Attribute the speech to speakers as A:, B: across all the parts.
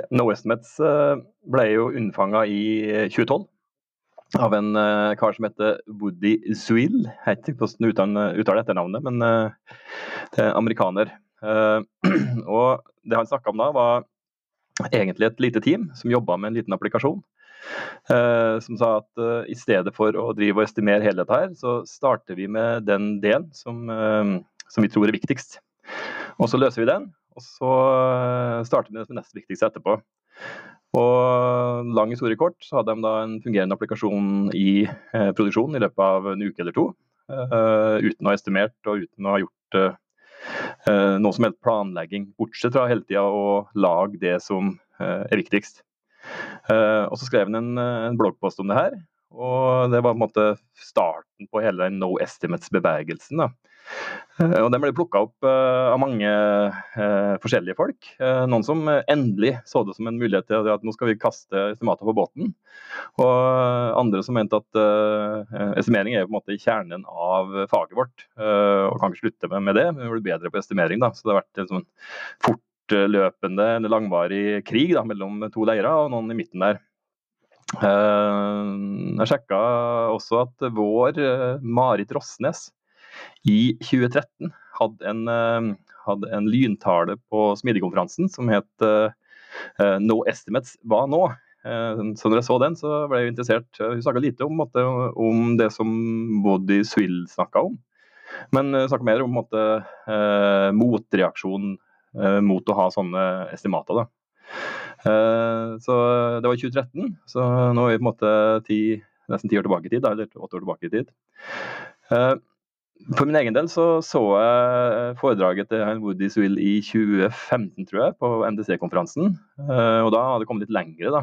A: No Estimates ble jo unnfanga i 2012 av en uh, kar som heter Woody Swill. Jeg vet ikke hvordan han uttaler etternavnet, men det er amerikaner. Og det han snakka om da, var egentlig et lite team som jobba med en liten applikasjon. som sa at i stedet for å drive og estimere hele dette her, så starter vi med den delen som, som vi tror er viktigst. Og så løser vi den, og så starter vi med det nest viktigste etterpå. Og lang historie kort, så hadde de da en fungerende applikasjon i eh, produksjon i løpet av en uke eller to. Uh, uten å ha estimert og uten å ha gjort uh, noe som helst planlegging. Bortsett fra hele tida å lage det som er viktigst. og så skrev han en, en, bloggpost om det her. Og det var på en måte starten på hele den no estimates-bevegelsen. da. Eh, og Den ble plukka opp eh, av mange eh, forskjellige folk. Noen som endelig så det som en mulighet til at nå skal vi kaste estimater på båten. Og andre som mente at estimering er på en måte kjernen av faget vårt. Og kan ikke slutte med, det, men vi blir bedre på estimering. da, Så det har vært en sånn fortløpende eller langvarig krig da, mellom to leirer og noen i midten der. Jeg sjekka også at vår Marit Rossnes i 2013 hadde en, eh, hadde en lyntale på smidigkonferansen som het uh, 'No estimates hva nå?' Så når jeg så den, så ble jeg interessert. Hun snakka lite om, om, det som Body Swill snakka om. Men snakka mer om måte, motreaksjon mot å ha sånne estimater. så det var i 2013, så nå er vi på en måte ti, nesten ti år tilbake i tid, eller åtte år tilbake i tid. For min egen del så, så jeg foredraget til Woody Swill i 2015, tror jeg, på NDC-konferansen. Eh, og da hadde det kommet litt lengre da,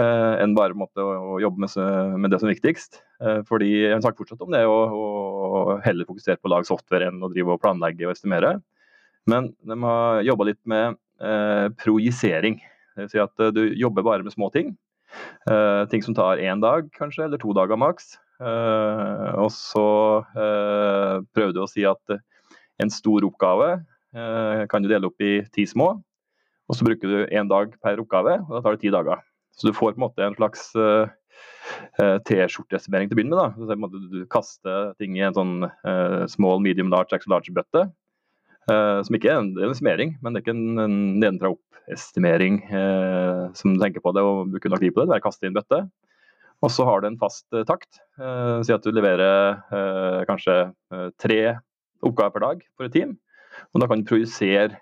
A: eh, enn bare måtte å, jobbe med, det som er viktigst. Eh, fordi Han snakker fortsatt om det å heller fokusere på å lage software enn å drive og planlegge og estimere. Men de har jobba litt med eh, projisering. Vil si at du jobber bare med små ting. Ting som tar én dag, kanskje, eller to dager maks. Uh, og så uh, prøvde du å si at en stor oppgave kan du dele opp i ti små. Og så bruker du én dag per oppgave, og da tar det ti dager. Så du får på en måte en slags T-skjorteestimering til å begynne med. Da. Du kaster ting i en sånn small, medium, large, extra large-bøtte. som ikke er en, en estimering, men det er ikke en, en nedenfra-opp-estimering som du tenker på det og bruker nok tid på det. Det er å kaste i en bøtte. Og så har du en fast uh, takt. Uh, si at du leverer uh, kanskje tre oppgaver per dag for et team. Og da kan du projisere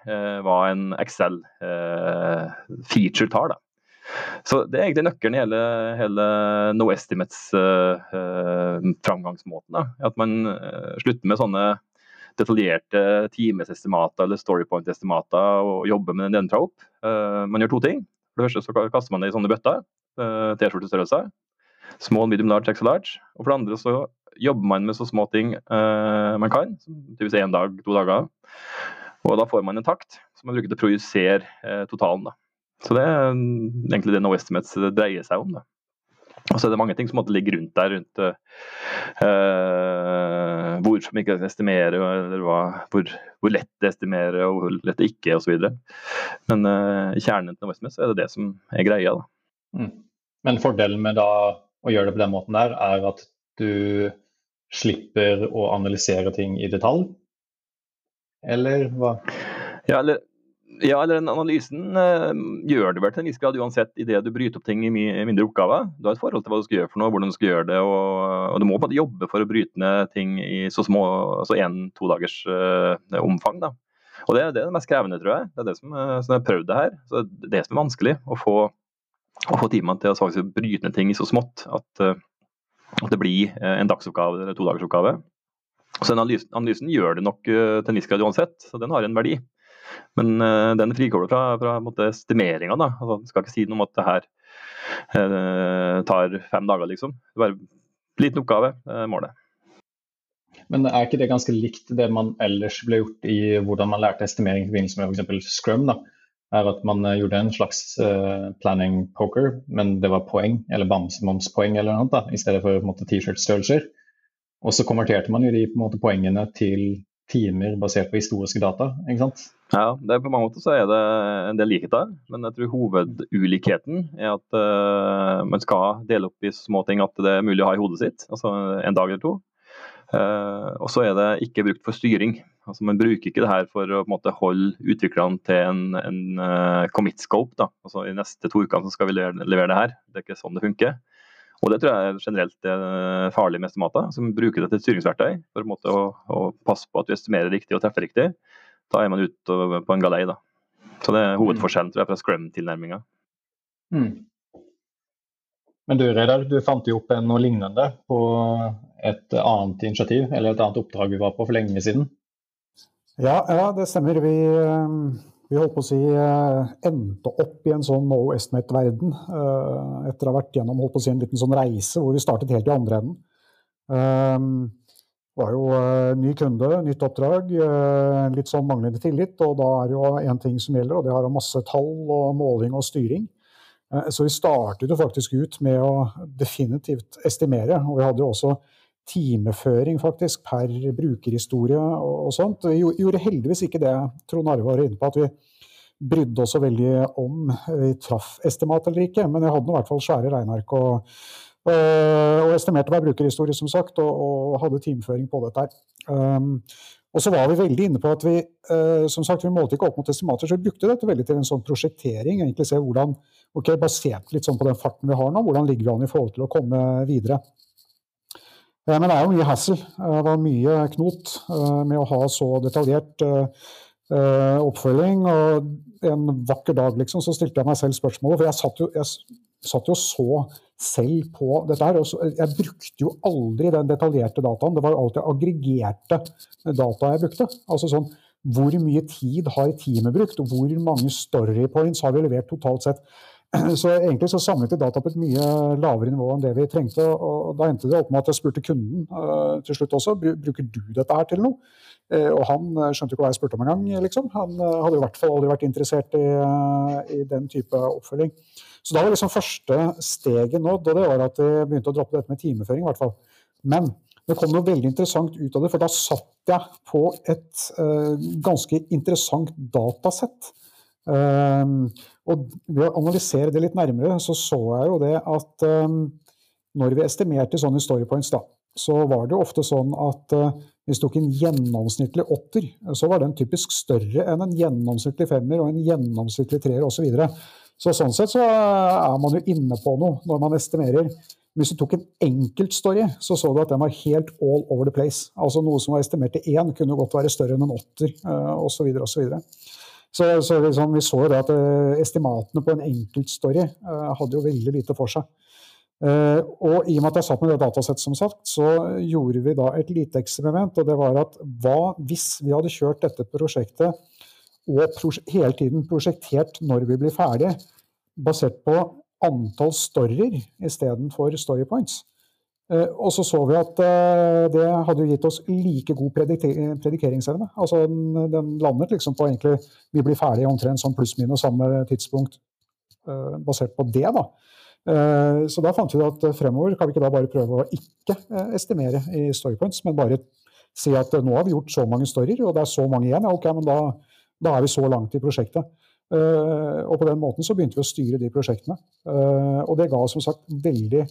A: hva en Excel-feature tar. da. Så Det er egentlig nøkkelen i hele, hele No Estimates-framgangsmåten. At man slutter med sånne detaljerte timesestimater eller storypoint-estimater og jobber med den nedenfra opp. man gjør to ting. For det første så kaster man det i sånne bøtter. T-skjortestørrelser. Small, medium, large, extra large. Og for det andre så jobber man med så små ting uh, man kan, typisk én dag, to dager. Og da får man en takt som man bruker til å projisere uh, totalen. da. Så det er egentlig det No Estimates dreier seg om. da. Og så er det mange ting som måtte ligge rundt der, rundt uh, hvor som ikke estimerer, eller hva, hvor, hvor, lett det estimerer og hvor lett det ikke er, osv. Men uh, kjernen til No Estimates er det det som er greia. da.
B: Mm. Men fordelen med da å gjøre det på den måten der, er at du slipper å analysere ting i detalj? Eller hva?
A: Ja, eller, ja, eller analysen uh, gjør du vel til en viss grad uansett idet du bryter opp ting i mindre oppgaver. Du har et forhold til hva du skal gjøre for noe, hvordan du skal gjøre det, og, og du må bare jobbe for å bryte ned ting i så små, altså én-to dagers uh, omfang. da. Og det, det, er det mest krevende, tror jeg. Det er det som, uh, som jeg har prøvd det her. Så det er det som er vanskelig. Å få å få timene til å faktisk bryte ned ting så smått at, eh, at det blir eh, en dagsoppgave eller to dagers oppgave. Så analysen, analysen, gjør det nok uh, til en viss grad uansett, så den har en verdi. Men den frikobler fra, fra estimeringa. Altså, skal ikke si noe om at det her uh, tar fem dager, liksom. Det er bare en liten oppgave, målet.
B: Men er ikke det ganske likt det man ellers ble gjort i hvordan man lærte estimering i forbindelse med f.eks. Scrum? da? Er at man eh, gjorde en slags uh, planning poker, men det var poeng, eller bamsemomspoeng eller noe annet, da, i stedet for T-shirt-størrelser. Og så konverterte man jo de måte, poengene til timer basert på historiske data. ikke sant?
A: Ja, det er på mange måter så er det en del likheter, men jeg tror hovedulikheten er at uh, man skal dele opp i små ting at det er mulig å ha i hodet sitt, altså en dag eller to. Uh, og så er det ikke brukt for styring. Altså Man bruker ikke det her for å måte, holde utviklerne til en, en uh, commit scope. da, altså I neste to ukene skal vi levere, levere det her. Det er ikke sånn det funker. Og Det tror jeg generelt er farlig med estimater, som bruker det til et styringsverktøy for å, måte, å, å, passe på at du estimerer riktig og treffer riktig. Da er man ute på en galei. da. Så Det er hovedforskjellen tror jeg, fra scrum-tilnærminga. Mm.
B: Men du Reidar, du fant jo opp noe lignende på et annet initiativ, eller et annet oppdrag vi var på for lenge siden?
C: Ja, ja det stemmer. Vi, vi holdt på å si eh, endte opp i en sånn no estimate-verden eh, etter å ha vært gjennom holdt på å si, en liten sånn reise hvor vi startet helt i andre enden. Det var jo ny kunde, nytt oppdrag, litt sånn manglende tillit. Og da er det jo én ting som gjelder, og det har masse tall og måling og styring. Så vi startet jo faktisk ut med å definitivt estimere. Og vi hadde jo også timeføring faktisk per brukerhistorie og, og sånt. Vi gjorde heldigvis ikke det Trond Arve var inne på, at vi brydde oss så veldig om vi traff estimat eller ikke. Men jeg hadde i hvert fall svære regneark og, og, og estimerte hver brukerhistorie, som sagt, og, og hadde timeføring på dette her. Um, og så var vi veldig inne på at vi uh, som sagt, vi målte ikke opp mot estimater, så vi brukte dette veldig til en sånn prosjektering. egentlig se hvordan, ok, Basert litt sånn på den farten vi har nå, hvordan ligger vi an i forhold til å komme videre. Men det er jo mye hassel Eh, det var mye knot eh, med å ha så detaljert eh, oppfølging. Og en vakker dag liksom, så stilte jeg meg selv spørsmålet, for jeg satt jo, jeg satt jo så selv på dette her. og Jeg brukte jo aldri den detaljerte dataen. Det var jo alltid aggregerte data jeg brukte. Altså sånn hvor mye tid har teamet brukt, og hvor mange story points har vi levert totalt sett. Så egentlig så samlet vi data på et mye lavere nivå enn det vi trengte. og Da endte det opp med at jeg spurte kunden uh, til slutt også bruker du dette her til noe. Uh, og han skjønte skjønte ikke hva jeg spurte om engang. Liksom. Han hadde i hvert fall aldri vært interessert i, i, den type oppfølging. Så da var liksom første steget nådd, og det var at vi begynte å droppe dette med timeføring. i hvert fall. Men det kom noe veldig interessant ut av det, for da satt jeg på et ganske interessant datasett. Um, og ved å analysere det litt nærmere, så så jeg jo det at um, når vi estimerte sånne storypoints, da, så var det ofte sånn at uh, hvis du tok en gjennomsnittlig åtter, så var den typisk større enn en gjennomsnittlig femmer og en gjennomsnittlig treer osv. Så, så sånn sett så er man jo inne på noe når man estimerer. Hvis du tok en enkeltstory, så så du at den var helt all over the place. Altså Noe som var estimert til én, kunne godt være større enn en åtter, osv. osv. Så, så liksom, vi så at uh, estimatene på en enkeltstory uh, hadde jo veldig lite for seg. Uh, og i og med at jeg satt med det datasettet, som sagt, så gjorde vi da et lite eksperiment. Og det var at hva hvis vi hadde kjørt dette prosjektet og hele tiden prosjektert når vi blir ferdig, basert på antall storyer istedenfor story points? Eh, og så så vi at eh, det hadde gitt oss like god predikeringsevne. Altså den, den, landet liksom på egentlig Vi blir ferdige omtrent sånn pluss-minus samme tidspunkt eh, basert på det. da. Så da fant vi at fremover kan vi ikke da bare prøve å ikke estimere i storypoints, men bare si at nå har vi gjort så mange storyer, og det er så mange igjen. Ja, ok, men da, da er vi så langt i prosjektet. og på den måten så begynte vi å styre de prosjektene. og det ga som sagt veldig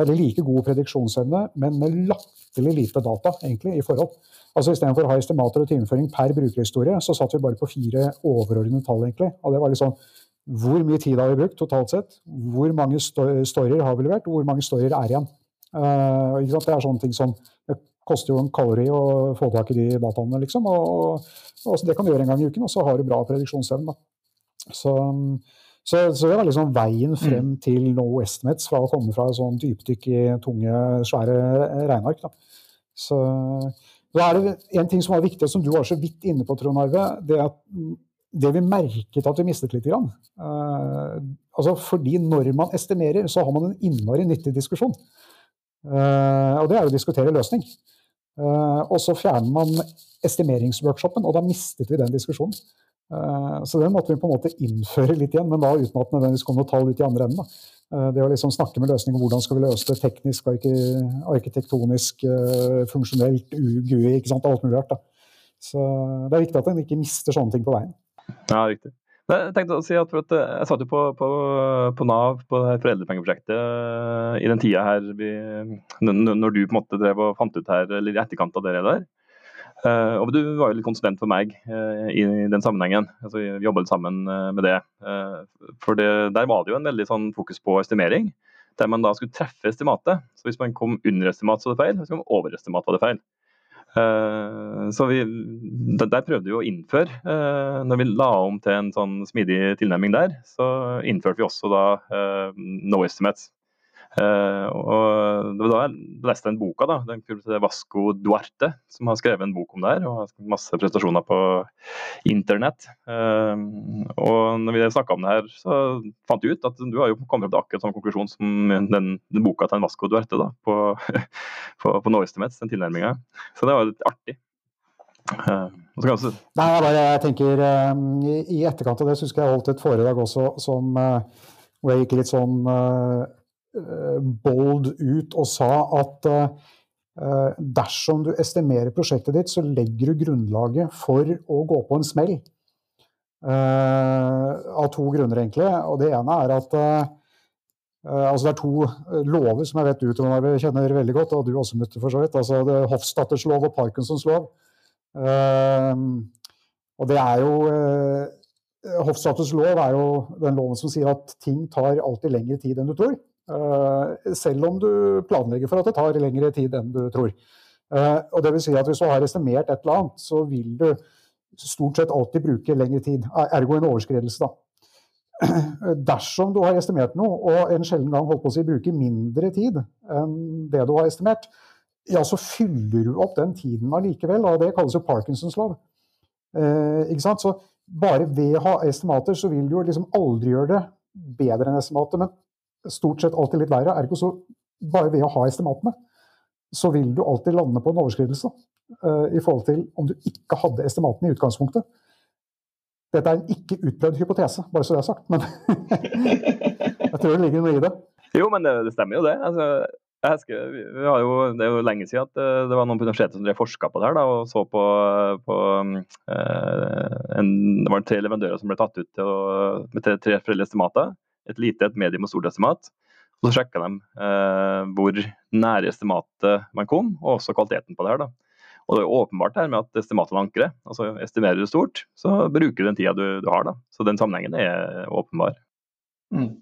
C: eller like god prediksjonsevne, men med latterlig lite data egentlig i forhold. Altså Istedenfor å ha estimater og timeføring per brukerhistorie, så satt vi bare på fire overordnede tall. egentlig. Og det var liksom hvor mye tid har vi brukt totalt sett? Hvor mange storyer har vi levert? Hvor mange storyer er igjen? Uh, det er sånne ting som Det koster jo en kalori å få tak i de dataene, liksom. Og, og, det kan du gjøre en gang i uken, og så har du bra prediksjonsevne. Så så, så, det var liksom veien frem mm. til no estimates fra å komme fra sånn dypdykk i tunge, svære regneark. Da. Så da er det en ting som var viktig, som du var så vidt inne på, Trond Arve. Det, at, det vi merket at vi mistet litt. Grann. Uh, altså fordi når man estimerer, så har man en innmari nyttig diskusjon. Uh, og det er å diskutere løsning. Uh, og så fjerner man estimeringsworkshopen, og da mistet vi den diskusjonen. Så den måtte vi på en måte innføre litt igjen, men da uten at nødvendigvis kom noe tall ut i andre enden. Det å liksom snakke med løsninger hvordan skal vi løse det teknisk, arkitektonisk, funksjonelt, GUI, ikke sant, alt mulig rart. Så det er viktig at en ikke mister sånne ting på veien.
A: Ja, riktig. Jeg tenkte å si at, at eh, jeg satt jo på, på, på, Nav på det her foreldrepengeprosjektet eh, i den tida her vi, når du på en måte drev og fant ut her, eller i etterkant av det der. Uh, og du var jo litt konsulent for meg uh, i den sammenhengen. Altså, vi jobbet sammen uh, med det. for det, der var det jo en veldig sånn fokus på estimering, der man da skulle treffe estimatet. Så hvis man kom under estimat, så var det feil. Hvis man kom over estimat, var det feil. Eh, så vi, der prøvde vi å innføre, eh, når vi la om til en sånn smidig tilnærming der, så innførte vi også da eh, no estimates. Uh, og Det var da jeg leste den boka, da, den Vasco Duarte, som har skrevet en bok om det her. og har Masse prestasjoner på internett. Uh, og når vi snakka om det her, så fant vi ut at du har jo kommet til akkurat samme konklusjon som den, den, boka til Vasco Duarte da, på, på, på No den tilnærminga. Så det var litt artig.
C: Uh. Nei, jeg, bare, jeg tenker i, etterkant av det så husker jeg holdt et foredrag også som hvor jeg gikk litt sånn Eh, bold ut og sa at eh, dersom du estimerer prosjektet ditt, så legger du grunnlaget for å gå på en smell. Eh, av to grunner, egentlig. Og det ene er at altså det er to lover som jeg vet du Trond kjenner veldig godt, og du også, Mutter, for så vidt. Altså det Hofstadters lov og Parkinsons lov. Og det er jo Hofstadters lov er jo den loven som sier at ting tar alltid lengre tid enn du tror. Eh, selv om du planlegger for at det tar lengre tid enn du tror. Eh, og det vil si at Hvis du har estimert et eller annet, så vil du stort sett alltid bruke lengre tid. Ergo en overskridelse, da. Dersom du har estimert noe, og en sjelden gang holdt på å si bruker mindre tid enn det du har estimert, ja, så fyller du opp den tiden allikevel. Og det kalles jo Parkinsons lov. Eh, ikke sant? Så bare ved å ha estimater, så vil du jo liksom aldri gjøre det bedre enn estimatet. Men stort sett alltid litt verre. Ergo så bare ved å ha estimatene, så vil du alltid lande på en overskridelse uh, i forhold til om du ikke hadde estimatene i utgangspunktet. Dette er en ikke utprøvd hypotese, bare så det er sagt, men jeg tror det ligger noe i det.
A: Jo, men det, det stemmer jo det. Altså, husker, jo, det er jo lenge siden at eh, det var noen på universitetet som drev forska på det her da, og så på, på uh, en, Det var tre leverandører som ble tatt ut til å, med tre, tre estimater et lite, et medium og stort estimat. Og så sjekka de eh, hvor nære estimatet man kom, og også kvaliteten på det her. da. Og det er åpenbart her med at estimatet ankrer. Altså estimerer du stort, så bruker du den tida du, du har. da. Så den sammenhengen er åpenbar. Mm.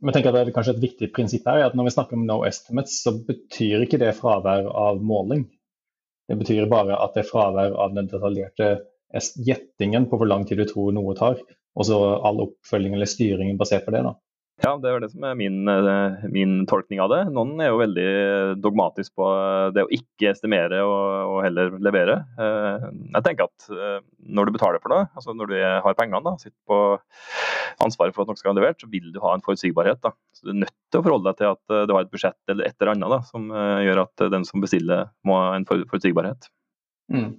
B: Men tenker at det er kanskje Et viktig prinsipp her er at når vi snakker om no estimates, så betyr ikke det fravær av måling. Det betyr bare at det er fravær av den detaljerte gjettingen på hvor lang tid du tror noe tar. Og så all oppfølging eller styringen basert på det. da.
A: Ja, det er det som er min, eh, min, tolkning av det. Noen er jo veldig dogmatisk på det å ikke estimere og, og heller levere. Eh, jeg tenker at eh, når du betaler for noe, altså når du har pengene, da, sitter på ansvaret for at noe skal være levert, så vil du ha en forutsigbarhet. da. Så Du er nødt til å forholde deg til at du har et budsjett eller et eller annet da, som gjør at den som bestiller, må ha en forutsigbarhet. Mm.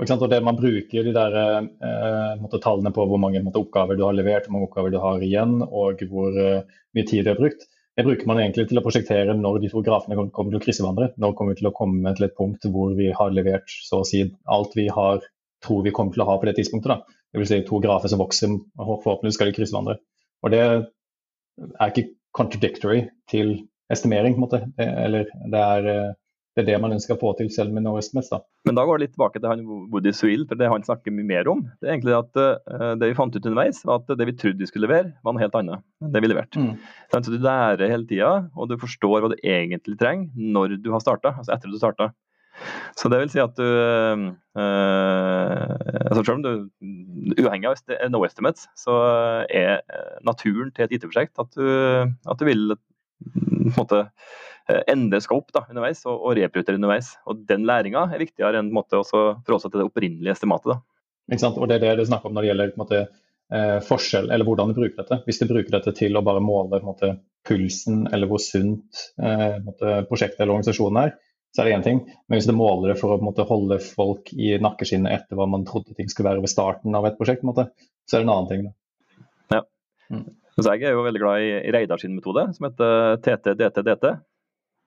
B: Og, det Man bruker de der, eh, tallene på hvor mange måte, oppgaver du har levert, hvor mange oppgaver du har igjen og hvor eh, mye tid du har brukt. Det bruker man egentlig til å prosjektere når de to grafene kommer til å krysse. Når kommer vi til å komme til et punkt hvor vi har levert så å si alt vi har, tror vi kommer til å ha på det tidspunktet. Da. Det vil si to grafer som vokser, og forhåpentligvis skal de krysse. Og Det er ikke contradictory til estimering. på en måte. Eller det er eh, det er det man ønsker å få til selv med Norwest Mets.
A: Men da går det litt tilbake til han Woody Swill, for det han snakker mye mer om. Det er egentlig at uh, det vi fant ut underveis, var at det vi trodde vi skulle levere, var noe helt annet enn det vi leverte. Mm. Så du lærer hele tida, og du forstår hva du egentlig trenger når du har starta, altså etter du starta. Så det vil si at du uh, altså Selv om du uavhengig av no estimates, så er naturen til et IT-prosjekt at, at, du vil på en måte Eh, endre opp da, underveis og, og reprioritere underveis. Og Den læringa er viktigere enn måte, forholde seg til det opprinnelige estimatet.
B: Da. Ikke sant? Og Det er det du snakker om når det gjelder måte, eh, forskjell, eller hvordan du bruker dette. Hvis du bruker dette til å bare måle måte, pulsen eller hvor sunt eh, prosjektet eller organisasjonen er, så er det én ting. Men hvis du måler det for å måte, holde folk i nakkeskinnet etter hva man trodde ting skulle være ved starten av et prosjekt, måte, så er det en annen ting.
A: Da. Ja. Mm. Så jeg er jo veldig glad i Reidar sin metode, som heter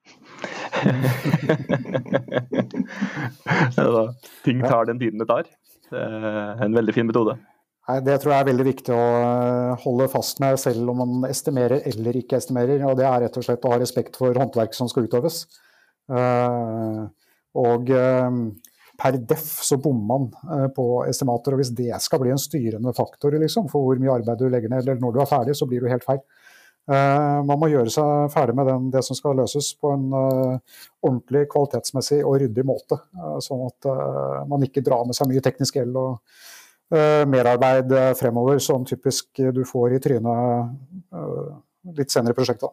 A: TT-DT-DT. ting tar den tiden det tar. Det er en veldig fin metode.
C: Nei, Det tror jeg er veldig viktig å eh, holde fast med, selv om man estimerer eller ikke estimerer. og Det er rett og slett å ha respekt for håndverket som skal utøves. Eh, og eh, per deff så bommer man på estimater. og Hvis det skal bli en styrende faktor liksom, for hvor mye arbeid du legger ned, eller når du er ferdig, så blir du helt feil. Man må gjøre seg ferdig med den, det som skal løses på en ordentlig, kvalitetsmessig og ryddig måte. Sånn at man ikke drar med seg mye teknisk gjeld og merarbeid eh, fremover som typisk du får i trynet litt senere i prosjektet.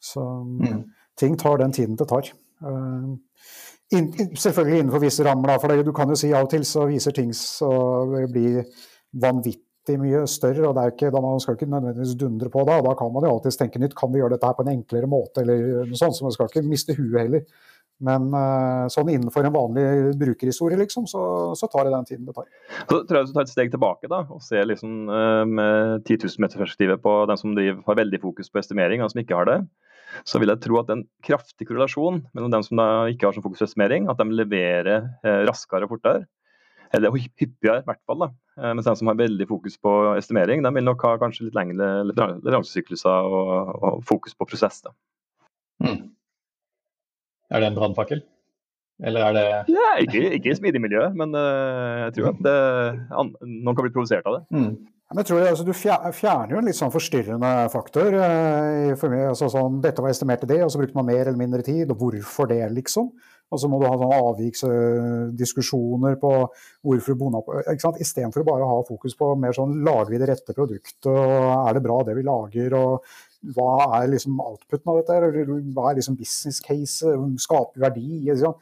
C: Så mm. ting tar den tiden det tar. Selvfølgelig innenfor visse rammer, for det, du kan jo si av og til så viser ting så blir vanvittig mye større. og det er ikke, da Man skal ikke nødvendigvis dundre på da. Da kan man jo alltids tenke nytt. Kan vi gjøre dette her på en enklere måte? eller noe sånt, så Man skal ikke miste huet heller. Men uh, sånn innenfor en vanlig brukerhistorie, liksom, så, så, tar det den tiden det tar.
A: Så tror jeg du tar et steg tilbake da, og ser liksom, uh, med 10 000 meter-perspektivet på den som driver, har veldig fokus på estimering, og den som ikke har det. Så vil jeg tro at en kraftig korrelasjon mellom dem som ikke har sånn fokus på estimering, at de leverer uh, raskere og fortere. Eller hyppigere, i hvert fall. da. Mens de som har veldig fokus på estimering, de vil nok ha kanskje litt lengre leveransesykluser og, og, fokus på prosess. da. Mm.
B: Er det en brannfakkel? Eller er det
A: ja, Ikke, ikke i smidig miljø, men uh, jeg tror at det, an, noen kan bli provosert av det. Mm.
C: Men jeg tror altså, Du fjerner jo en litt sånn forstyrrende faktor. Uh, for meg, altså, sånn, dette var estimert til det, og så brukte man mer eller mindre tid. og Hvorfor det, liksom? Og så må du ha sånne avviksdiskusjoner på hvorfor du bonna på Istedenfor å bare ha fokus på mer sånn lager vi det rette produktet, og er det bra det vi lager, og hva er liksom outputen av dette? eller Hva er liksom business case? Skaper verdi? Liksom.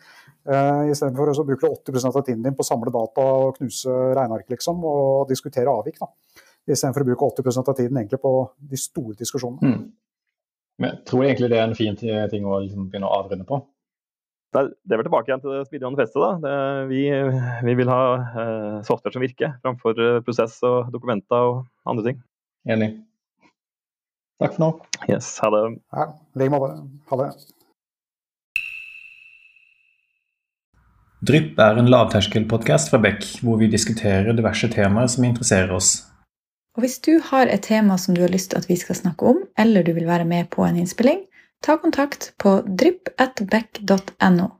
C: Uh, Istedenfor å bruke 80% av tiden din på å samle data og knuse regneark liksom, og diskutere avvik. Da. Istedenfor å bruke 80% av tiden egentlig på de store diskusjonene. Mm.
B: Men jeg tror egentlig det er en fin ting å liksom begynne å avrunde på.
A: Det er, det er vel tilbake igjen til det smidige manifestet. da. Det, vi, vi, vil ha eh, software som virker, framfor eh, prosess og dokumenter og andre ting.
B: Enig. Takk for nå.
A: Yes, ha det.
C: Ja, like måte. Ha det.
B: Drypp er en lavterskelpodkast fra Beck, hvor vi diskuterer diverse temaer som interesserer oss.
D: Og Hvis du har et tema som du har lyst til at vi skal snakke om, eller du vil være med på en innspilling, ta kontakt på drypp.beck.no.